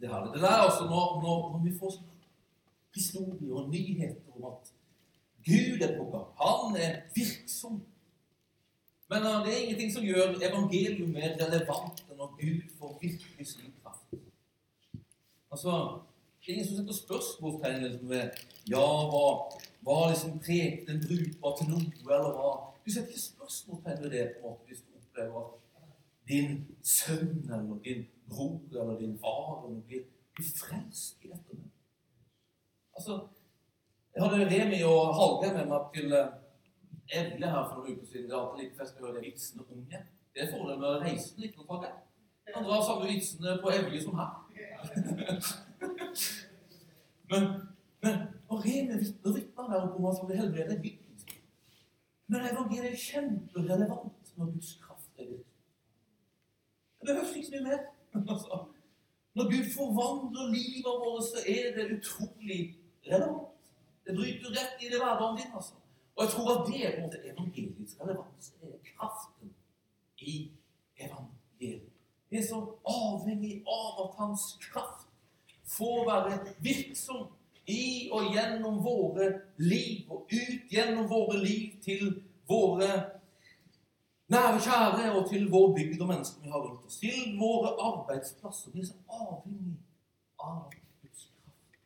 det her. Det er altså når, når, når vi får historier og nyheter om at Gud er på gang. Han er virksom. Men uh, det er ingenting som gjør evangeliet mer relevant enn når Gud får virkelig sin kraft. Altså, Det er ingen som setter spørsmålstegn liksom, ved ja, hva, hva liksom prekte en brukbar til noe, eller hva Du setter ikke spørsmålstegn ved det på en måte hvis du opplever at din sønn eller din bror eller din far eller blir, blir frelst i dette. Altså, jeg hadde Remi og Hallgeir med meg til uh, Evle her for noen uker siden. Det er alltid litt fest å høre vitsene om unge. Det er fordelen med å reise fra det. Han drar samme vitsene på Evje som her. men, men og Remi vitner vitner der om at han blir helbredet. Men evangeliet er kjemperelevant når Guds kraft er ute. Det behøves ikke mye mer. Når Gud forvandler livet vårt, så er det utrolig relevant. Det bryter rett i det hverdagen din. altså. Og jeg tror at det er på en måte evangeliets relevans. Det er kraften i evangeliet. Vi er så avhengig av at hans kraft får være virksom i og gjennom våre liv, og ut gjennom våre liv til våre nære kjære og til vår bygd og menneskene vi har rundt oss. Til våre arbeidsplasser. Vi er så avhengig av Guds kraft.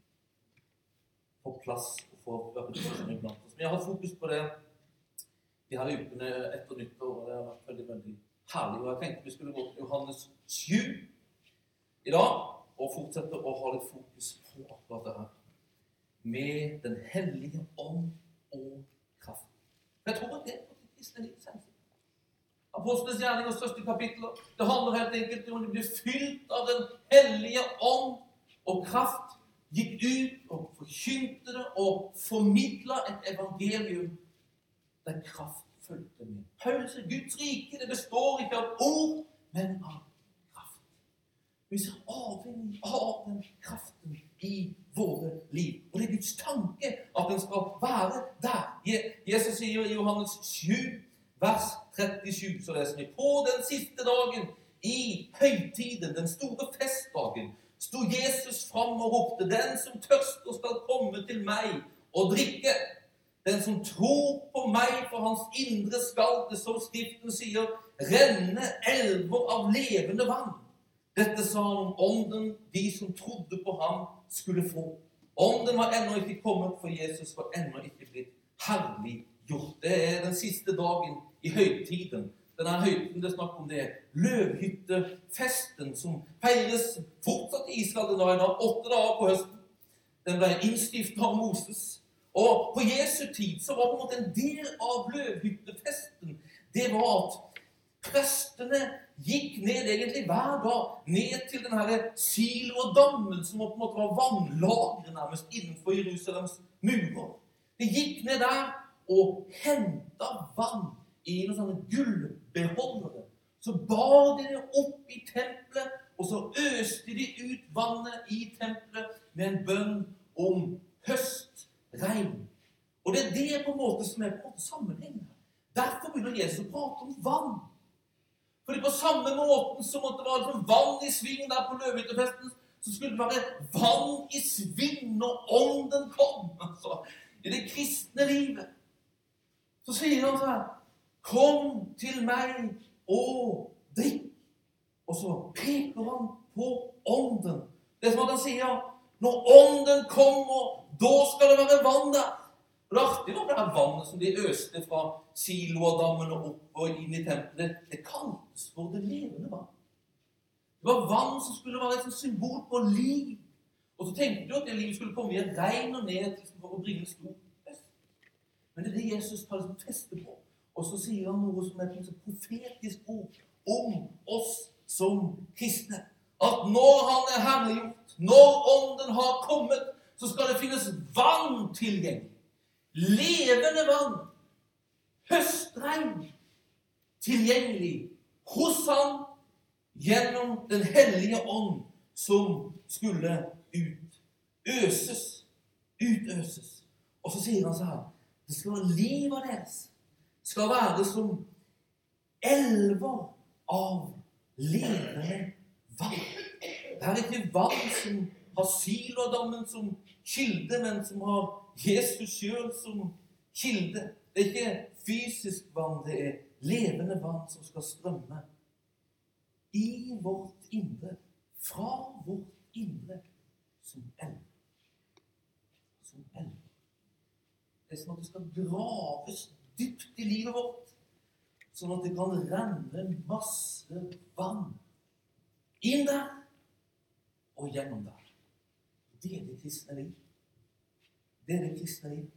På plass for representasjon blant oss. Men jeg har fokus på det de her ukene etter nyttår, og det har vært veldig veldig herlig. Og jeg tenkte vi skulle gå til Johannes 7 i dag og fortsette å ha litt fokus på akkurat det her. Med Den hellige ånd og kraft. Jeg tror at det er det kristne liv. Apostlenes gjerninger, største kapitler. Det handler helt enkelt om de ble fylt av Den hellige ånd og kraft gikk ut og forkynte det og formidla et evangelium der kraft fulgte med. Paulus Guds rike det består ikke av ord, men av kraft. Vi ser avhengig av den kraften i våre liv. Og det er Guds tanke at den skal være der. Jesus sier i Johannes 7, vers 37, så leser vi på den siste dagen i høytiden, den store festdagen, sto Jesus fram og ropte, 'Den som tørster, skal komme til meg og drikke.' 'Den som tror på meg, for hans indre skal det, som Skriften sier, renne elver av levende vann.' Dette sa han om ånden de som trodde på ham, skulle få. Ånden var ennå ikke kommet, for Jesus var ennå ikke blitt herliggjort. Det er den siste dagen i høytiden denne høyden det er snakk om det løvhyttefesten som feires fortsatt i Israel i dag, åtte dager på høsten. Den ble innstiftet av Moses. Og på Jesu tid så var på en måte en del av løvhyttefesten det var at prestene gikk ned egentlig hver dag ned til denne silodammen som på en måte var vannlageret nærmest innenfor Jerusalems murer. De gikk ned der og henta vann i noen sånne gullbeholdere. Så bar de det opp i tempelet, og så øste de ut vannet i tempelet med en bønn om høstregn. Og det er det på en måte som er på en måte sammenhengen. Derfor begynner Jesus å prate om vann. Fordi på samme måten som det var liksom vann i sving der på løvehyttefesten, så skulle det være vann i sving når ånden kom. Altså, I det kristne livet. Så sier han sånn 'Kom til meg og drikk'. Og så peker han på ånden. Det er som at han sier når ånden kommer, da skal det være vann der. Og Det er artig når det er vannet som de øste fra Siloadammen og opp og inn i tempelet. Det kaltes for det levende vann. Det var vann som skulle være et symbol på liv. Og så tenkte du at det livet skulle komme i et regn og ned for å bringe en stor fest. Men det er det Jesus tar feste på. Og så sier han noe som er et profetisk ord om oss som kristne. At når han er herliggjort, når Ånden har kommet, så skal det finnes vann tilgjengelig. Levende vann. Høstregn tilgjengelig hos han gjennom Den hellige ånd, som skulle utøses. Utøses. Og så sier han så her Det skal være livet deres skal være som elver av levende vann. Det er ikke vann som har Silodammen som kilde, men som har Jesus sjøl som kilde. Det er ikke fysisk vann, det er levende vann som skal strømme i vårt indre, fra vårt indre, som elv. Som elv. Det er som at det skal graves dypt i livet vårt, sånn at det kan renne masse vann inn der og gjennom der. Det er det kristne liv. Det er det kristne liv.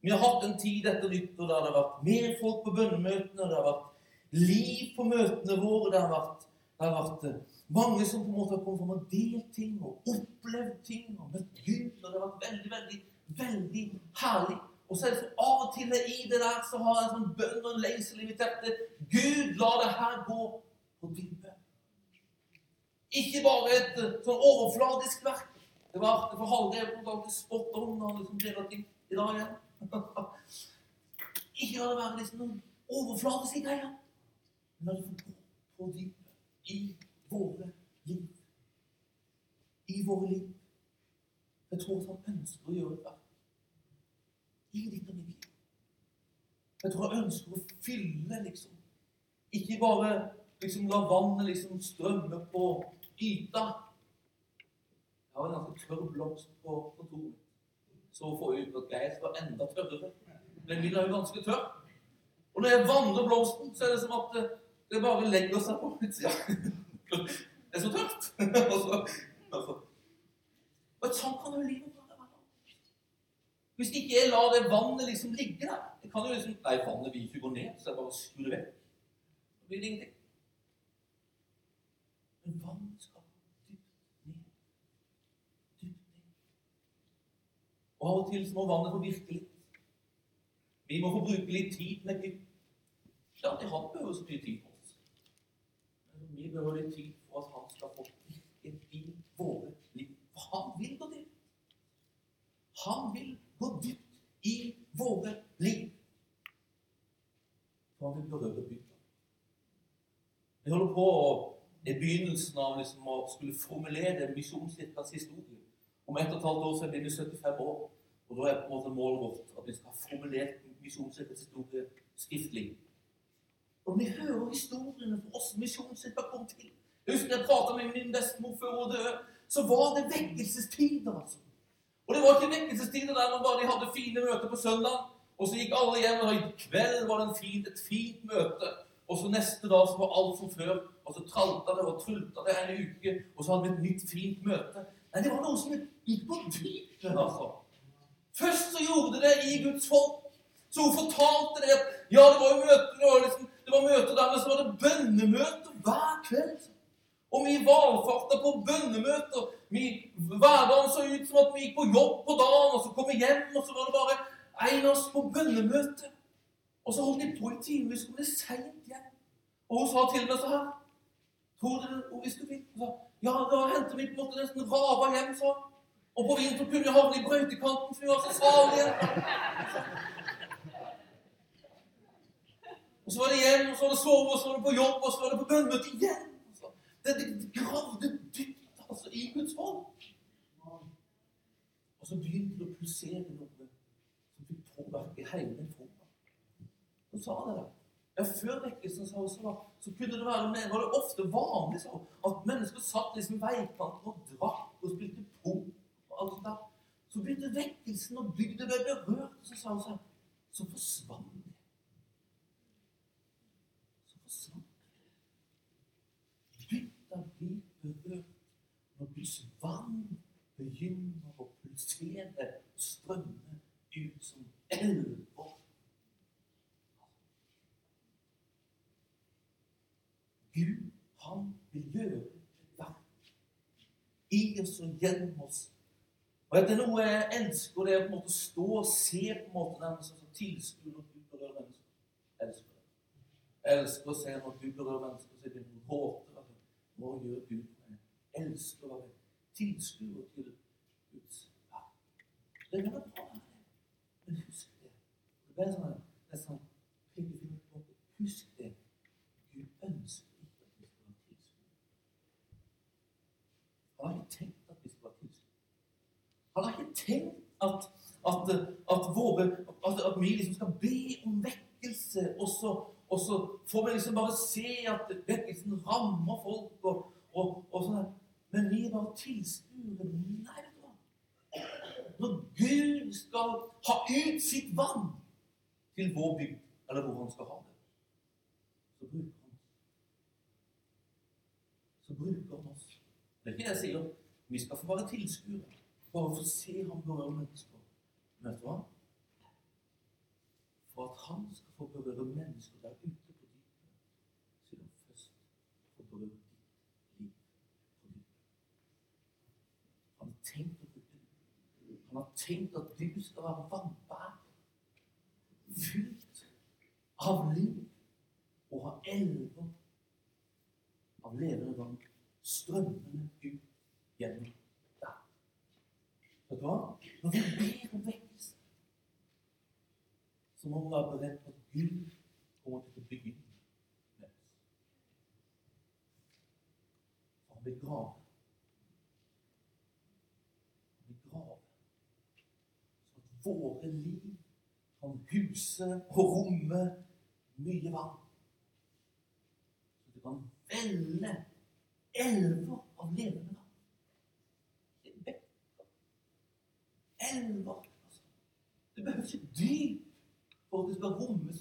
Vi har hatt en tid etter nyttår der det har vært mer folk på bønnemøtene, det har vært liv på møtene våre, det har vært, det har vært eh, mange som på en måte har kommet fram og delt ting og opplevd ting og møtt Gud. og Det har vært veldig, veldig, veldig herlig. Og så er det så av og til i det der så har jeg en sånn bønn og en lengsel i mitt hjerte. Gud, la det her gå på dypet. Ikke bare et eh, sånn overfladisk verk. Det var for halvdelen på alltid spot on han liksom deler i dag igjen. Ikke la det være liksom noen overfladiske greier. Men la det få gå på dypet i våre liv. I våre liv. Jeg tror at han ønsker å gjøre det i ditt og mitt. Jeg tror jeg ønsker å fylle, liksom. Ikke bare liksom la vannet liksom strømme på yta. Jeg har en ganske tørr blomst på kontoret. Så forrige uke at Geir var enda tørrere. Men min er jo ganske tørr. Og når jeg vanner blomsten, så er det som at det bare legger seg på utsida. Det er så tørt. og, så, altså. og sånn kan jo livet være. Hvis ikke jeg lar det vannet liksom ligge der det kan jo liksom, Nei, vannet vil ikke gå ned, så jeg bare skrur det vekk. Så blir det ingenting. Men vannet skal dypt ned. Dypt ned. Og av og til så må vannet få virke litt. Vi må få bruke litt tid med Gud. Ja, det han behøver så mye tid på oss. Men vi behøver litt tid for at han skal få virke i våre liv. Han vil gå dypt. Han vil gå dypt i våre liv. For han vil berøre bygda. Jeg holder på i begynnelsen av liksom å skulle formulere Misjonskirkas historie. Om ett og et halvt år så blir vi 75 år. Og da er på en måte målet vårt at vi skal ha formulert Misjonskirkas historie skriftlig. Og vi hører historiene for oss Misjonskirka kom til. Jeg husker jeg prata med min bestemor før hun døde. Så var det vekkelsestider, altså. Og det var ikke vekkelsestider der man bare hadde fine møter på søndag, og så gikk alle hjem, og i kveld var det en fin, et fint møte. Og så neste dag så var alt som før. Og så tralta det og trulta det en uke, og så hadde vi et nytt, fint møte. Nei, det var noe som gikk på dypet, altså. Først så gjorde det i Guds folk. Så hun fortalte det at ja, det var jo møter, var, liksom, det var møter der, men så var det bønnemøter hver kveld. Og vi valfarta på bønnemøter. Hverdagen så ut som at vi gikk på jobb på dagen, og så kom vi hjem, og så var det bare en av oss på bønnemøte. Og så holdt de på i timevis, kom det seint hjem. Og hun sa til meg så her Tror du hun hvis du Hun sa, ja, da hendte vi på en måte nesten rava hjem, så. Og på vinteren kunne vi havne i brøytekanten, for vi var så salige. Og så var det hjem, og så var det sove, og så var det på jobb, og så var det på bønnemøte igjen. Det, det gravde dypt altså, i Guds folk. Og så begynte det å pulsere noe som fikk påvirke hele formen. Så sa det da. Ja, Før vekkelsen så, så, så kunne det være med, var det ofte vanlig så, at mennesker satt liksom i veikanten og drakk og spilte pop og alt sånt der. Så begynte vekkelsen, og bygda ble berørt, og så sa hun sånn Så forsvant det. Så forsvant det. Bygda blir berørt vann begynner å pulsere og strømme ut som elver. Gud, han vil gjøre et i oss og gjennom oss. Og er noe jeg elsker, det er på en å stå og se på en måte den som tilskuer når Gud berører mennesker. Elsker det. Elsker å se når Gud berører mennesker, så er det en råte. Hva gjør Gud med meg? Elsker å være tilskuer til Guds ja. Det kan være bra, men husk det. Det ble sånn, sånn Husk det. Gud ønsker ikke at vi skal være tilskuere. Han har ikke tenkt at vi skal være tilskuere. Han har ikke tenkt at, at, at, våre, at, at vi liksom skal be om vekkelse, og så, og så får vi liksom bare se at vekkelsen rammer folk. og, og, og sånn. Men vi var tilskuere. nær. Når Gud skal ha ut sitt vann til vår bygd, eller hvor han skal ha det, så bruker han. Så bruker han oss. Det er ikke det jeg sier. Vi skal få være tilskuere. Bare få se ham berøre mennesker. Men vet du hva? For at han skal få berøre mennesker der ute på dypet, så vil han først få berøre ditt liv på dypet. Han har tenkt å bruke det. Han har tenkt at du skal være vannbær, fylt av liv, og ha elver av levende vann strømmende ut gjennom deg. Vet du hva? Når vi ber om vekkelse, så må vi være beredt på at Gud kommer til å begynne med oss. Han vil grave. Han vil grave. Så at våre liv kan huse og romme mye vann. Så det kan velle elver av levende vann. Er bekker. Elver. Altså. Det behøver ikke dyp for at det skal rommes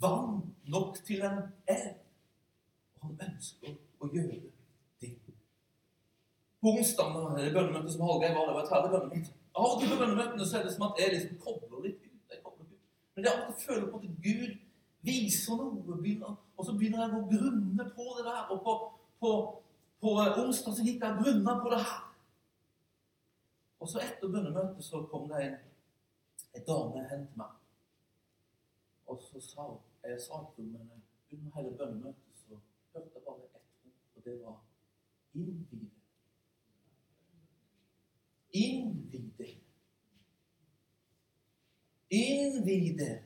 vann nok til en elv. Og han ønsker å gjøre det. På onsdag, bønnemøtet som Hallgeir var, det var et herlig bønnemøte. Av og til på bønnemøtene så er det som at jeg liksom kobler litt ut. Jeg kobler ut. Men jeg alltid til føler på at Gud viser noe, begynner, og så begynner jeg å grunne på det der. Og på, på, på onsdag så gikk jeg og grunna på det her. Og så etter bønnemøtet så kom det en, en dame hen til meg. Og så sa hun Jeg sa ikke men under hele bønnemøtet så hørte jeg bare ett ord, og det var innvide. Innvide. Innvide.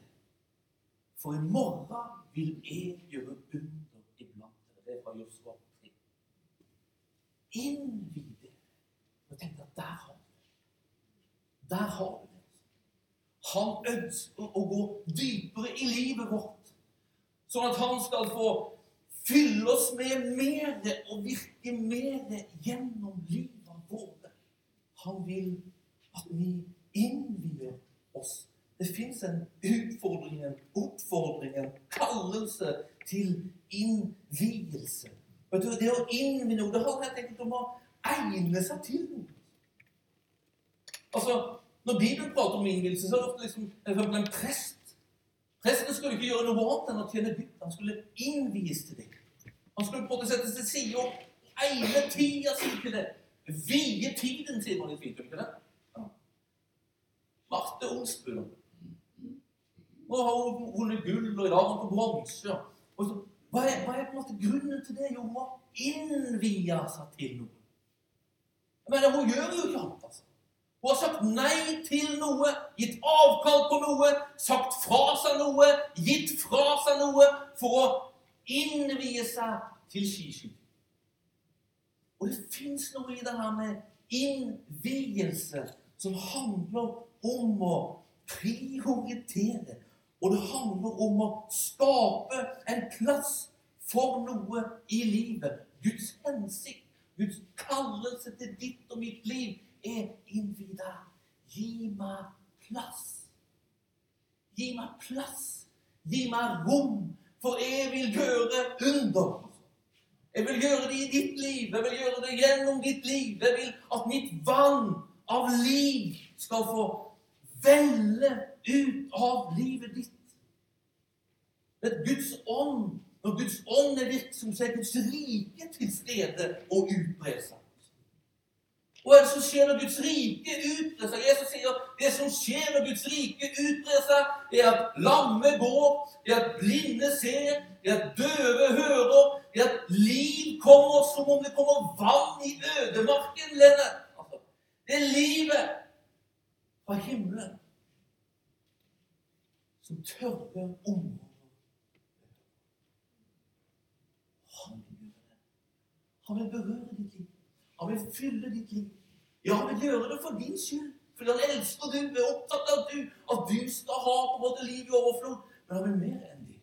For i morgen vil jeg gjøre under iblant dere. Det er fra Josua 3. Innvide. Og tenk at der har du det. Der har du det. Han ønsker å gå dypere i livet vårt, sånn at han skal få fylle oss med mer og virke mer gjennom livet vårt. Han vil at vi innvier oss. Det fins en utfordring, en oppfordring, en kallelse til innvielse. Vet du, Det å innvie noe, det handler helt enkelt om å egne seg til noe. Altså, Når Bibelen prater om innvielse, så er det ofte liksom, en prest. Presten skulle ikke gjøre noe annet enn å tjene Gud. Han skulle innvies til det. Han skulle på en måte settes til side og egne tida si til det. Vie tiden, sier man i fint, ikke det? Ja. Marte Olsbu. Nå har hun vunnet gull, og i dag har hun på bronse. Hva, er, hva er på en måte grunnen til det? Jo, hun har innvia seg til noe. Men hun gjør jo ikke annet, altså. Hun har sagt nei til noe, gitt avkall på noe, sagt fra seg noe, gitt fra seg noe for å innvie seg til skiskyting. Og det fins noe i det her med innvielse som handler om å prioritere. Og det handler om å skape en plass for noe i livet. Guds hensikt, Guds kallelse til ditt og mitt liv er innvida. Gi meg plass. Gi meg plass. Gi meg rom, for jeg vil gjøre under. Jeg vil gjøre det i ditt liv. Jeg vil gjøre det gjennom ditt liv. Jeg vil at mitt vann av liv skal få velle ut av livet ditt. Er Guds ånd. Når Guds ånd er virksom, så er Guds rike til stede og utbrer seg. Hva er det som skjer når Guds rike utbrer seg? Jesus sier at det som skjer når Guds rike utbrer seg, det er at lamme går, det er at blinde ser, det er at døve hører, det at liv kommer som om det kommer vann i ødemarken. Lennart. Altså, det er livet fra himmelen som tørrer området. Han vil gjøre det. Han vil berøre ditt liv. Han vil fylle ditt liv. Ja, han vil gjøre det for din skyld. Fordi han elsker du, er opptatt av du, at du skal ha på en måte liv i overflod. Men han vil mer enn det.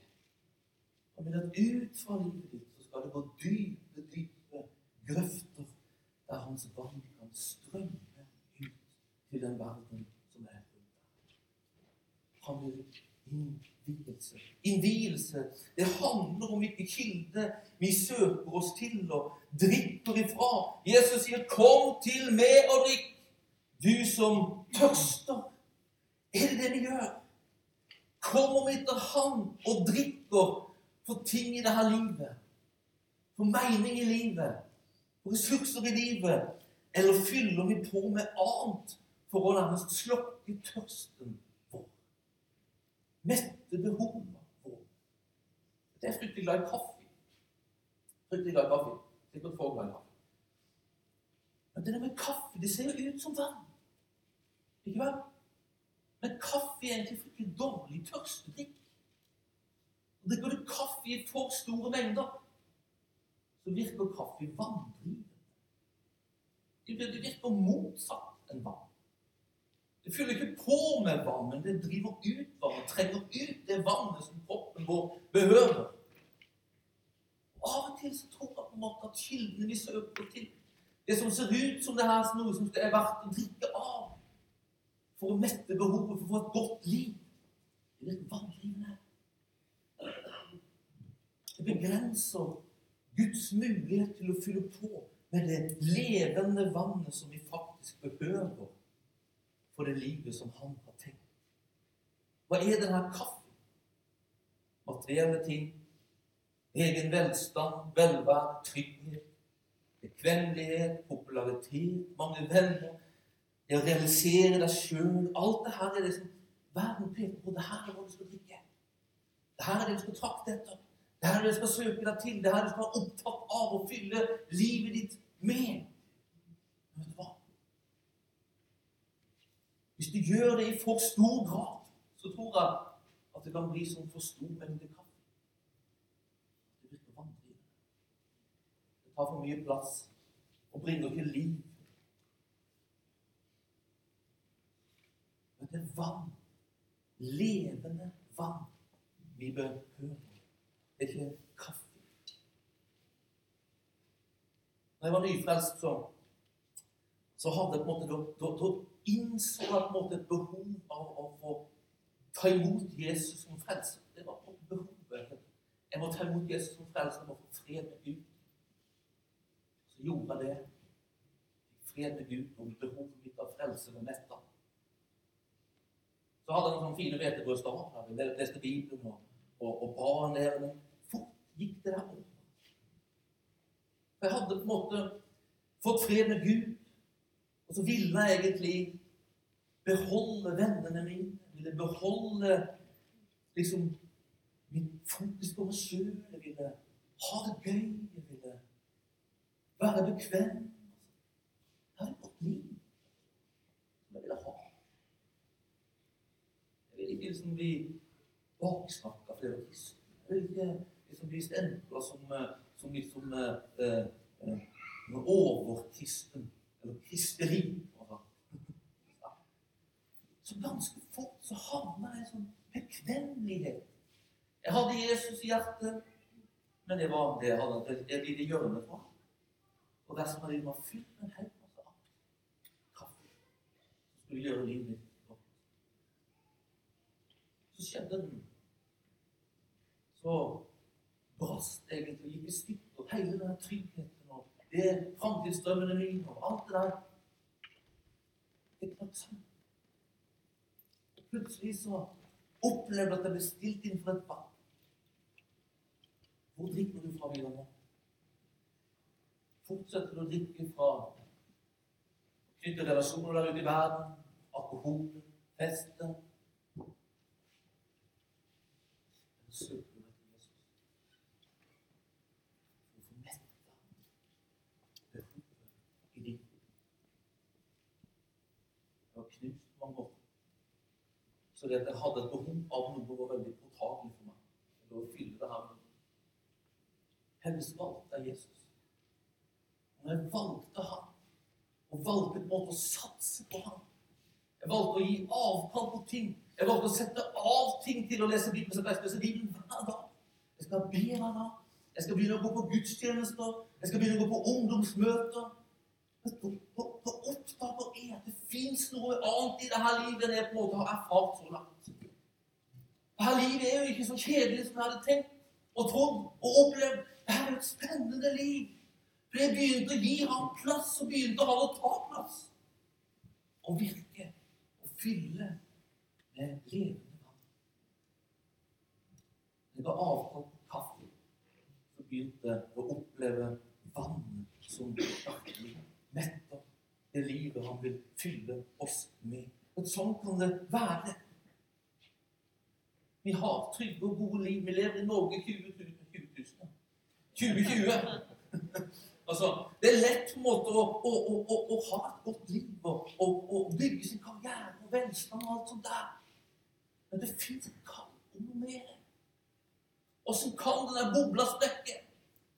Han vil at ut fra livet ditt det gå dype, dype grøfter der hans vann kan strømme ut til den verden som er rundt deg. Han vil innvielse. Innvielse, det handler om hvilke kilder vi søker oss til og drikker ifra. Jesus sier 'Kom til meg og drikk', du som tørster. Er det det vi gjør? Kommer vi til Han og drikker for ting i dette livet? For mening i livet? For ressurser i livet? Eller fyller vi på med annet for å nærmest slokke tørsten vår? Mette behovene våre? Det er fryktelig glad i kaffe. Fryktelig glad i kaffe. Sikkert få glad i kaffe. Men det der med kaffe, det ser jo ut som vann. Ikke vel? Men kaffe er egentlig fryktelig dårlig tørstedrikk. Og Drikker du kaffe i for store mengder, så virker kaffe vanndrivende. Det virker motsatt enn vann. Det fyller ikke på med vann, men det driver ut vann. Det Trenger ut det vannet som kroppen vår behøver. Og Av og til så tror jeg på en måte at kildene vi søker til, det som ser ut som det her er noe som det er verdt å drikke av for å mette behovet for å få et godt liv, det er vanndrivende. Det begrenser Guds mulighet til å fylle på med det levende vannet som vi faktisk behøver for det livet som han har tenkt. Hva er denne kaffen? Materielle ting, egen velstand, velvære, trygghet, bekvemmelighet, popularitet, mange venner, det å realisere deg sjøl Alt det her er det som verden peker på. Det her er hva du skal drikke. Det her er det du skal trakte etter. Det er det du skal søke deg til. Det er det du skal være opptatt av å fylle livet ditt med. Men vet du hva? Hvis du gjør det i for stor grad, så tror jeg at det kan bli som for stor mengde kaffe. Det virker vanndrivende. Det tar for mye plass og bringer ikke liv. Men det er vann. Levende vann vi behøver. Er ikke kaffe. Når jeg var nyfrelst, så, så hadde jeg på en måte da, innså jeg på en måte et behov av å få ta imot Jesus som frelser. Det var på behovet. Jeg må ta imot Jesus som frelser. Jeg må få fred med Gud. Så gjorde jeg det. Fred med Gud om behovet mitt av frelse med metta. Så hadde jeg noen sånne fine hvetebrødstaver. Jeg leste Bibelen og, og, og ba fort gikk det der over. For jeg hadde på en måte fått fred med Gud. Og så ville jeg egentlig beholde vennene mine. Ville beholde liksom min fokus på meg sjøl. Jeg ville ha det gøy. Jeg ville være bekvem. Jeg hadde et godt liv som jeg ville ha. Jeg ville ikke liksom bli baksnakka fordi jeg var kristen. Jeg liksom blir stempla som, som liksom eh, eh, overkristen eller kristeri. Så ganske fort så havna jeg i sånn bekvemmelighet. Jeg hadde Jesus i hjertet, men det var det jeg hadde et lite hjørne fra. Og resten av livet var fylt med en hel masse annet. Kaffe. Som skulle gjøre livet mitt godt. Så skjedde den. Så brast egentlig, gikk i stykker, hele den tryggheten og det framtidsdrømmene mine og alt det der. Det knakk sammen. Plutselig så opplevde jeg at jeg ble stilt inn for et vann. Hvor drikker du fra videre nå? Fortsetter du å drikke fra knytte relasjoner der ute i verden, alkohol, feste? Søker du etter Jesus for å få metta behovet i ditt liv? Jeg har knust mange år. Så det at jeg hadde et behov av noe var veldig påtagelig for meg. Å fylle det her med Hennes valgte er Jesus. Og jeg valgte han, og valgte på en måte å satse på ham. Jeg valgte å gi avkall på ting. Jeg valgte å sette av ting til å lese Bibelen. som skal Bibelen hver dag. Jeg skal be hver dag. Jeg skal begynne å gå på gudstjenester. Jeg skal begynne å gå på ungdomsmøter. På, på, på opptaket er at det fins noe annet i dette livet enn jeg på en måte har erfart så langt. Dette livet er jo ikke så kjedelig som jeg hadde tenkt og trodd og opplevd. Det er jo et spennende liv. For jeg begynte å gi ham plass, og begynte han å ta plass. Og virke og fylle med levende vann. Det var avtalt kaffe, så begynte jeg å oppleve vannet som virkelig metter det livet han vil fylle oss med. Og sånn kan det være. Vi har trygge og gode liv. Vi lever i Norge 20 000. 2020. altså, det er lett på en måte å, å, å, å ha et godt liv og, bygge sin karriere og velstand og alt sånt der. Men det fins et kall om mer. Åssen kan den der bobla sprekke?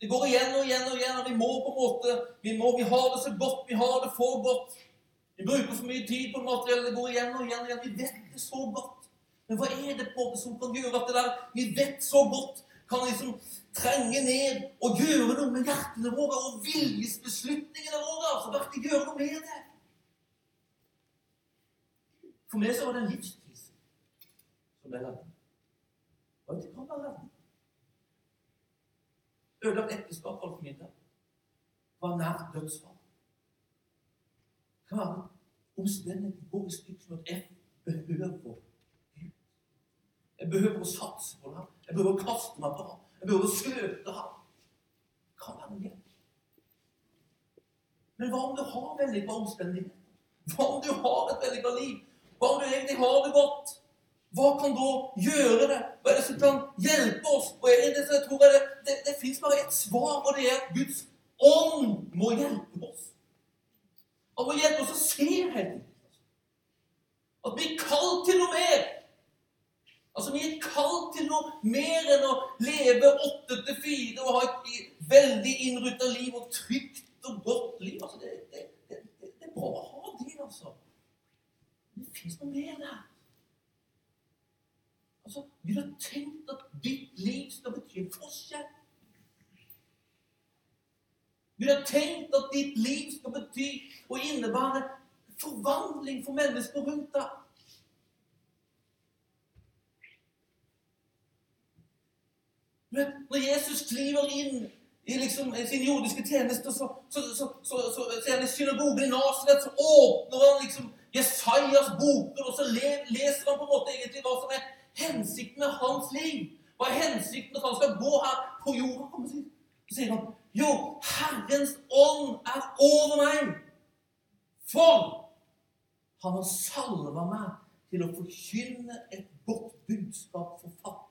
Det går igjen og igjen og igjen, og vi må på en måte Vi, må, vi har det så godt, vi har det for godt. Vi bruker for mye tid på det materielle. Det går igjen og igjen og igjen. Vi vet det så godt. Men hva er det på måte som kan gjøre at det der vi vet så godt, kan liksom trenge ned og gjøre noe med hjertene våre og viljesbeslutningene våre? altså virkelig gjøre noe med det. For meg så var det en livskrise som ble reddet. Og det kan være reddet. Ødelagt ekteskap min. Var nær dødsfall. Hva er være omstendigheter går i stykker som at jeg behøver jeg behøver å satse på ham. Jeg behøver å kaste meg på ham. Jeg behøver å søke ham. Kan være det? Men hva om du har vellykka omstendigheter? Hva om du har et vellykka liv? Hva om du egentlig har det godt? Hva kan da gjøre det? Hva er det som kan hjelpe oss? Og er det, jeg tror det, det, det fins bare ett svar, og det er at Guds ånd må hjelpe oss. Han må hjelpe oss å se henne. At vi er kalt til noe mer. Altså, Vi er kalt til noe mer enn å leve åtte til fire og ha et veldig innrutta liv og trygt og godt liv. Altså, det, det, det, det er bra å ha det, altså. Men det fins noe mer der. Altså, Vi har tenkt at ditt liv skal bety en forskjell. Vi har tenkt at ditt liv skal bety og innebære forvandling for mennesker rundt deg. Når Jesus kliver inn i liksom, sin jordiske tjeneste, så, så, så, så, så, så synagogen i Nasaret, så åpner han liksom Jesajas boker, og så leser han på en måte egentlig hva som er hensikten med hans liv. Hva er hensikten at han skal gå her på jorda? Så sier han jo, Herrens ånd er over meg, for han har salva meg til å forkynne et godt budskap for fattige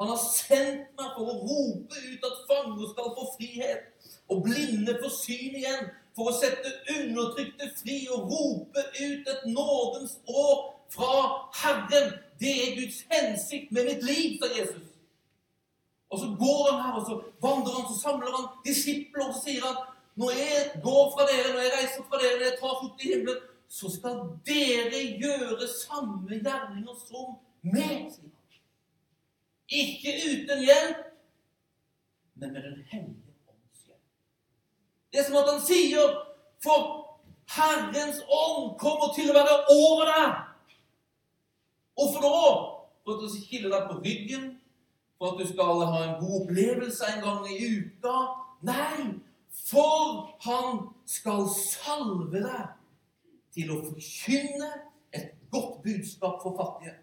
han har sendt meg for å rope ut at fanger skal få frihet, og blinde få syn igjen, for å sette undertrykte fri og rope ut et nådens år fra Herren. Det er Guds hensikt med mitt liv, sa Jesus. Og så går han her, og så vandrer han, så samler han disipler, og så sier han når jeg går fra dere, når jeg reiser fra dere, når jeg tar fot i himmelen, så skal dere gjøre samme gjerninger som meg. sier ikke uten hjelp, men med Den hellige ånds hjelp. Det er som at han sier For Herrens ånd kommer til å være over deg. Hvorfor da? For at du skal kile deg på ryggen? For at du skal ha en god opplevelse en gang i uka? Nei, for han skal salve deg til å forkynne et godt budskap for fattige.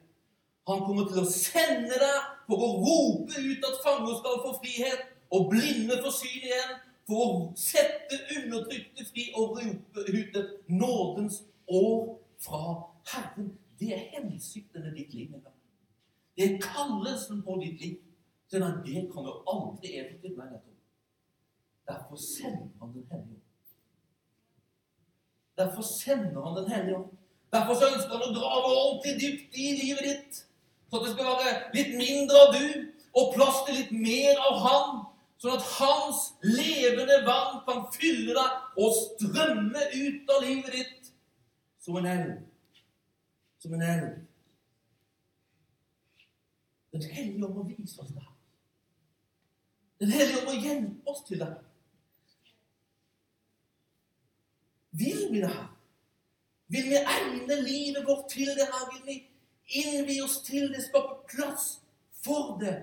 Han kommer til å sende deg for å rope ut at fanger skal få frihet, og blinde får syn igjen, for å sette undertrykte fri og rope ut et nådens år fra Herren. Det er hensikten med ditt liv. Det er kallelsen på ditt liv. Sånn det kan du aldri evig være nettopp. Derfor sender han Den hellige ånd. Derfor sender han Den hellige ånd. Derfor ønsker han å grave ordentlig dypt i livet ditt. Så at det skal være litt mindre av du og plass til litt mer av Han. Sånn at hans levende vann kan fylle deg og strømme ut av livet ditt som en elv. Som en elv. Den hellige ånd må vise oss det. Den hellige ånd må hjelpe oss til det. Vil vi det her? Vil vi egne livet vårt til det her? Vil vi innvie oss til det, skape plass for det?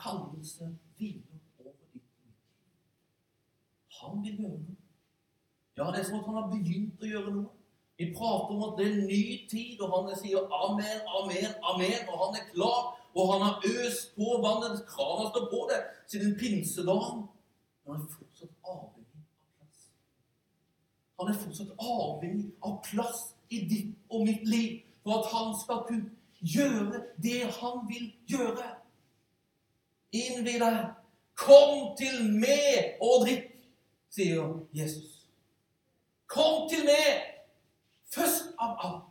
Kallelse hviler over ditt liv. Han vil gjøre noe. Ja, det er som at han har begynt å gjøre noe. Vi prater om at det er en ny tid, og han sier amen, amen, amen. Og han er klar, og han har øst på vannet. Krana står på det siden pinsedagen. Når han avhengig han er fortsatt avhengig av plass i ditt og mitt liv for at han skal kunne gjøre det han vil gjøre. Innvi deg. Kom til meg og drikk, sier Jesus. Kom til meg først av alt.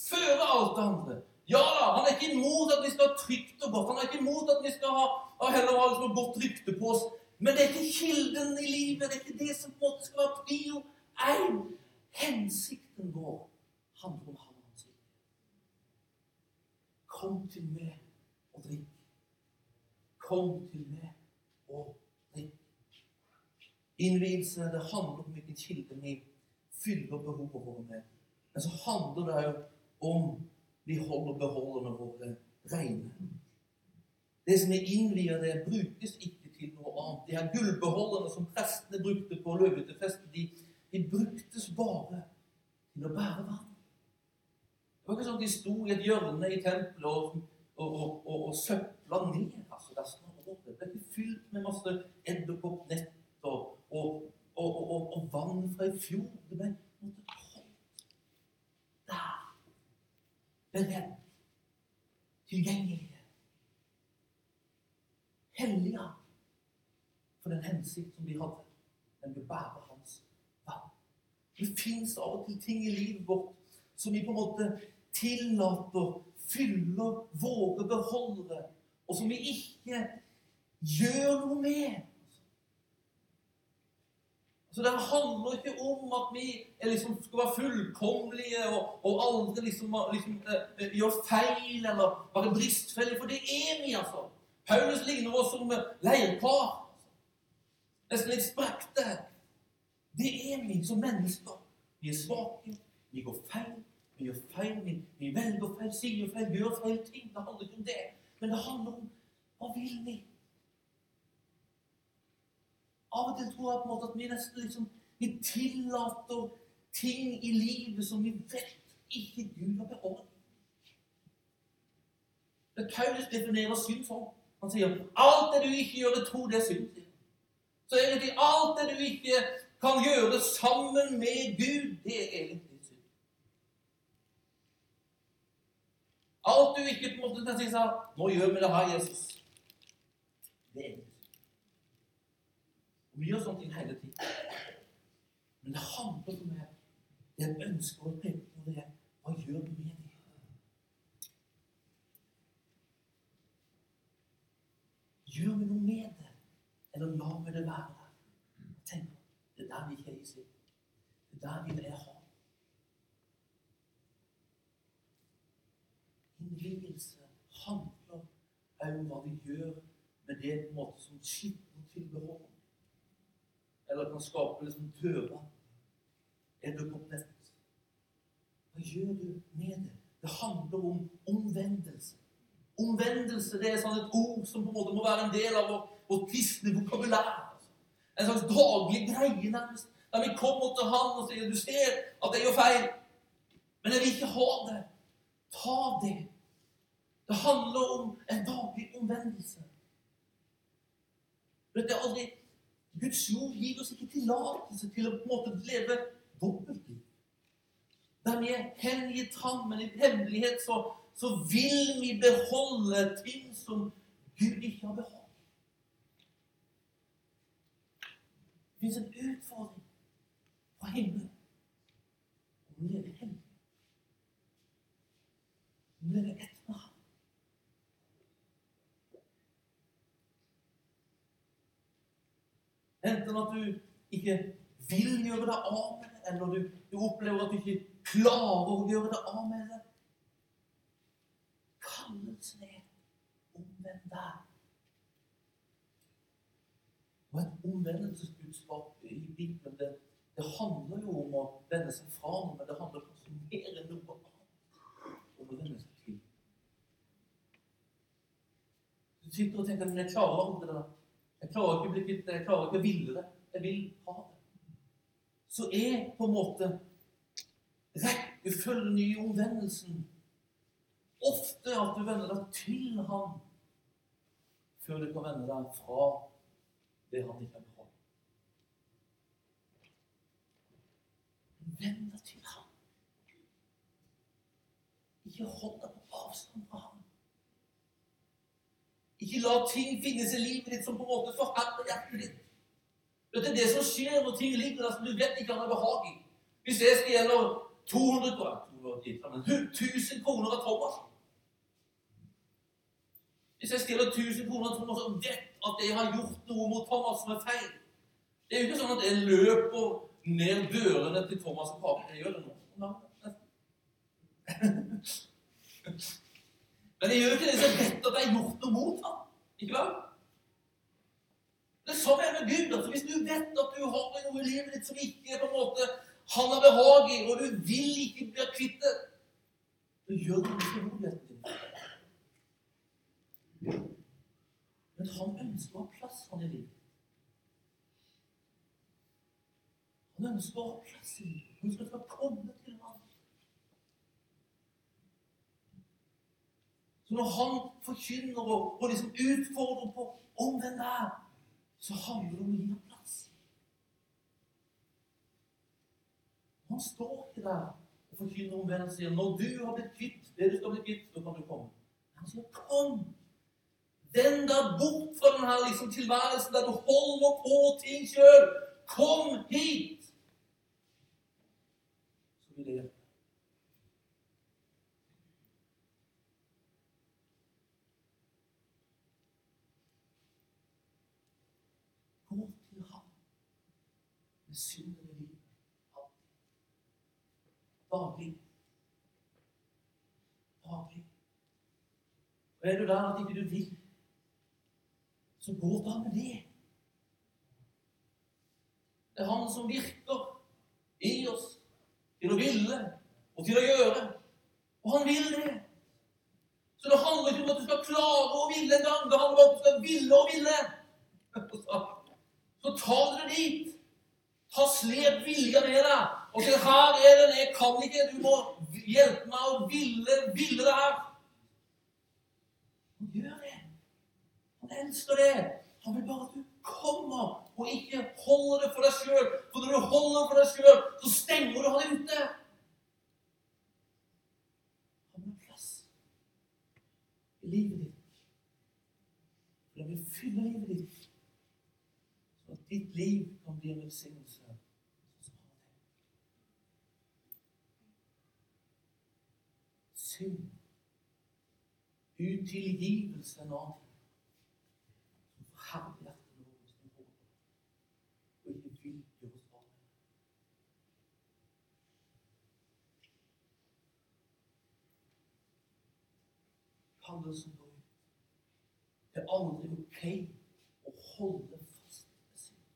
Føre alt det andre. Ja da, han er ikke imot at vi skal ha trygt og godt. Han er ikke imot at vi skal ha, heller ha liksom godt rykte på oss. Men det er ikke kilden i livet. Det er ikke det som på skal være prio én. Hensikten vår handler om Han og Hans. Kom til meg og drikk. Kom til meg og drikk. Innvielse det handler om hvilken kilde vi fyller behovet vårt med. Men så handler det òg om vi holder beholderne våre rene. Det som er innvia, det brukes ikke til noe annet. De her gullbeholderne som prestene brukte på løvetefesten, de de bruktes bare til å bære vann. Det var ikke sånn at de sto i et hjørne i tempelet og, og, og, og, søpla ned. altså resten av. Det ble ikke fylt med masse edderkoppnett og, og, vann fra i fjor. Det ble måtte holdt der. Beredt. Tilgjengelig. Hellige for den hensikt som de hadde, nemlig å bære det fins av til ting i livet vårt som vi på en måte tillater, fyller våre beholdere, og som vi ikke gjør noe med. Så Det handler ikke om at vi liksom skal være fullkommelige og, og aldri liksom, liksom uh, gjøre feil eller være bristfellige, for det er vi, altså. Paulus ligner oss som leirkar. Nesten litt sprekte. Det er vi som mennesker. Vi er svake, vi går feil, vi gjør feil, vi, vi velger feil, sier feil, gjør feil ting. Det handler ikke om det. Men det handler om hva vil vi? Av og til tror jeg på en måte at vi nesten liksom vi tillater ting i livet som vi vet ikke Gud har beordret. Paulus definerer synd sånn. Han sier alt det du ikke gjør, det tror det er synd. Så egentlig alt det du ikke kan gjøre sammen med Gud, det er egentlig synd. Alt du ikke en kan si sa, 'Nå gjør vi det her, Jesus', det er egentlig synd. Vi gjør sånne ting hele tiden. Men det handler om det. Det jeg ønsker å peke på, det er hva gjør vi med det? Gjør vi noe med det, eller lar vi det være er der vi er i sitt. Det er der vi vil ha. Innvielse handler om hva vi gjør med det på en måte som skittent tilbehør. Eller kan skape liksom dører. Edderkoppnett. Hva gjør du med det? Det handler om omvendelse. Omvendelse det er sånn et ord som på en måte må være en del av vår, vår kristne vokabulær. En slags daglig greie, nærmest. Der vi kommer til han og sier 'Du ser at jeg gjør feil, men jeg vil ikke ha det'. Ta det. Det handler om en daglig omvendelse. Det er aldri Guds jord gir oss ikke tillatelse til å på en måte leve dobbeltliv. Der vi er hengitt ham, men i hemmelighet så, så vil vi beholde ting som Gud ikke har beholdt. Det fins en utfordring fra himmelen. Og nå er det hellig. Nå er det ett med ham. Enten at du ikke vil gjøre deg av med det, eller du, du, opplever at du ikke klarer å gjøre deg av med det. Kallelsen er omvendt der. Og en omvendelsesbudskap i Bibelen det, det, handler jo om å vende seg fra noe, men det handler kanskje mer enn noe om å vende seg til. Du sitter og tenker men jeg klarer aldri det. Jeg klarer ikke å bli kvitt det. Jeg klarer ikke å ville det. Jeg vil ha det. Så er på en måte rekkefølgen i omvendelsen ofte at du vender deg til ham før du kan vende deg fra det han ikke har. ha. Vend deg til ham. Ikke hold deg på avstand fra ham. Ikke la ting finnes i livet ditt som på en måte forherder hjertet ditt. Det er det som skjer når ting ligger der som du vet ikke han har behag i. Hvis jeg skal gjelde 200 kroner, 1000 kroner av Thomas Hvis jeg stiller 1000 kroner av Thomas og vet at jeg har gjort noe mot Thomas som er feil Det er jo ikke sånn at jeg løper ned dørene til Thomas og Karen. Jeg gjør det nå. Men jeg gjør ikke det så rett at jeg har gjort noe mot ham. Ikke sant? Det er sånn er med Gud. altså Hvis du vet at du har noe i livet ditt som ikke er på en måte han har behag i, og du vil ikke bli kvitt det, så gjør du ikke det med din. Men han ønsker å ha plass han i livet. Han ønsker å ha plass i livet. Han skal komme til ham. Så når han forkynner og, og liksom utfordrer på om den der, så handler det om å gi ham plass. Han står ikke der og forkynner om vennen sier når du har blitt kvitt det du skal bli kvitt, så kan du komme. Han sier kom. Vend deg bort fra denne liksom, tilværelsen der du holder på ting sjøl. Kom hit! Så vil det hjelpe. Gå til ham med synden i livet. Daglig. Daglig. Og er du der at ikke du vil, så går med det. Det er Han som virker i oss til å ville og til å gjøre. Og han vil det. Så det handler ikke om at du skal klare å ville en gang. Det handler om at du skal ville og ville. Så ta dere dit. Ta slep vilja med deg. Og se, 'Her er den. Jeg kan ikke. Du må hjelpe meg å ville, ville det her.' Han gjør det. Han elsker det. Han vil bare at du kommer og ikke holder det for deg sjøl. For når du holder det for deg sjøl, så stenger du han ute. Han har plass i livet ditt. Han vil fylle livet ditt så at ditt liv kan bli en velsignelse. Synd, utilgivelse en annen ting. Som forherder hjertet vårt hvis vi holder gjøre oss av med det. Kallelsen går. Det er aldri ok å holde fast ved synd.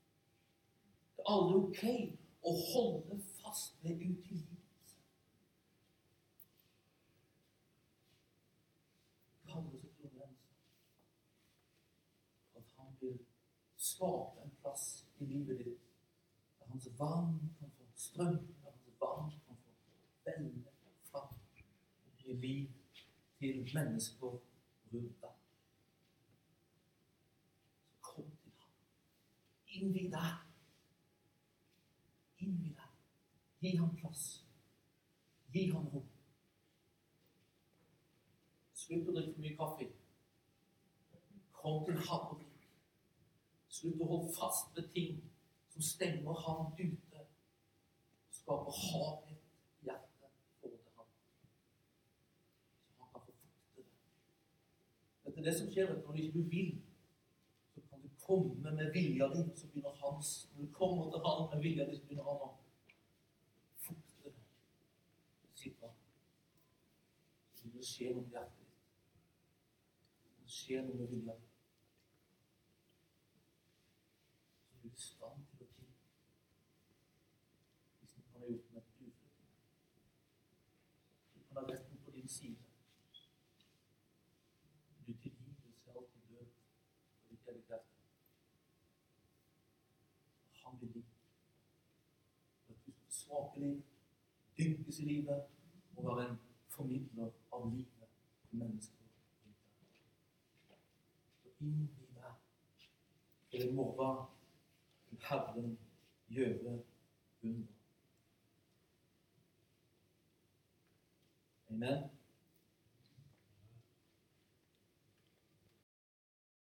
Det er aldri ok å holde fast ved utilgivelse. Kallelse til omvendelse. At han vil skape en plass i livet ditt hans vann kan få strøm, der hans vann kan få velle fram og gi liv til mennesker rundt deg. Så kom til ham. Innvi deg. Innvi deg. Gi ham plass. Gi ham rom. Slutt å drikke mye kaffe. Kom til ham. Slutt å holde fast ved ting som stenger ham ute. Skaper hardhet i hjertet både han. Så han kan få fukte det. Dette er det som skjer vet du, når du ikke vil. Så kan du komme med vilja di, så begynner hans Når du kommer til han med vilja di, så begynner han å fukte det. Sitte. Så det skjer noe med hjertet ditt. Det skjer noe med vilja. Så du i stand til å tilgi. Hvis du kan ha gjort noe ufritt. Du er retten på din side. Du tilgir deg selv til død og ditt eget hjerte. Han vil like at du skal smake liv, dykkes i livet og være en formidler av livet til mennesker. Så inn i deg er det morgen vil Herren gjøre under. Amen.